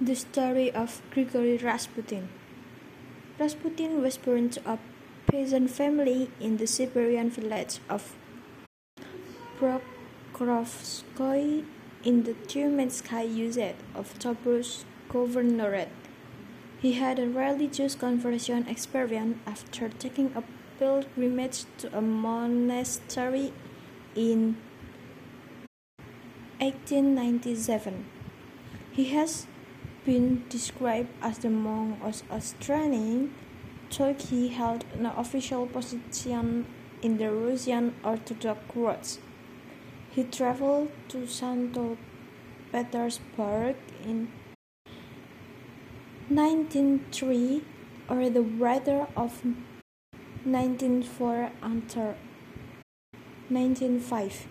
The story of Grigory Rasputin. Rasputin was born to a peasant family in the Siberian village of Pokrovskoye in the Tiumenskaya Uyezd of Tobolsk Governorate. He had a religious conversion experience after taking a pilgrimage to a monastery in 1897. He has been described as the monk of a training, though held an official position in the Russian Orthodox Church. He traveled to St. Petersburg in 1903 or the writer of 1904 until 1905,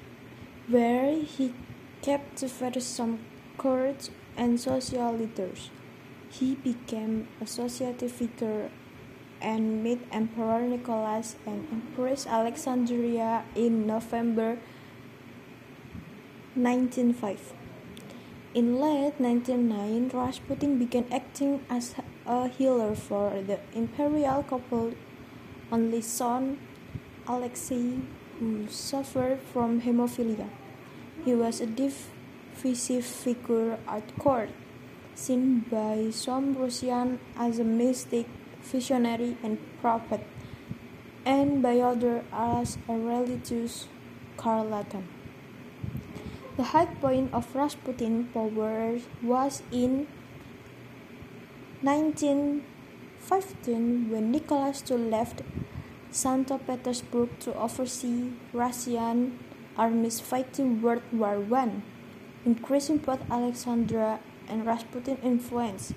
where he captivated some court and social leaders. He became a society figure and met Emperor Nicholas and Empress Alexandra in November 1905. In late 1909, Rasputin began acting as a healer for the imperial couple only son Alexei, who suffered from hemophilia. He was a div divisive figure at court, seen by some Russians as a mystic, visionary, and prophet, and by others as a religious charlatan. The high point of Rasputin power was in 1915 when Nicholas II left St. Petersburg to oversee Russian armies fighting World War I increasing both Alexandra and Rasputin influence.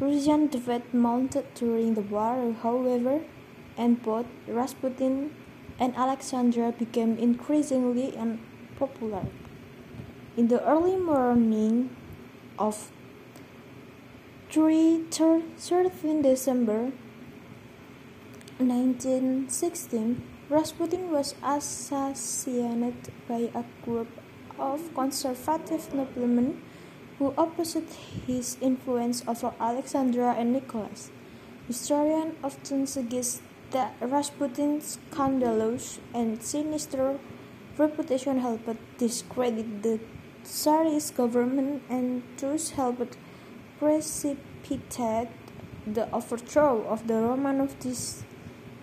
Russian defeat mounted during the war, however, and both Rasputin and Alexandra became increasingly unpopular. In the early morning of 3 13 December 1916, Rasputin was assassinated by a group of conservative noblemen who opposed his influence over Alexandra and Nicholas. Historians often suggest that Rasputin's scandalous and sinister reputation helped discredit the Tsarist government and thus helped precipitate the overthrow of the Romanov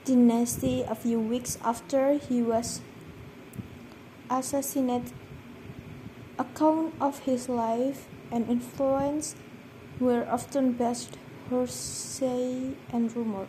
dynasty a few weeks after he was assassinated Accounts of his life and influence were often based hearsay and rumor.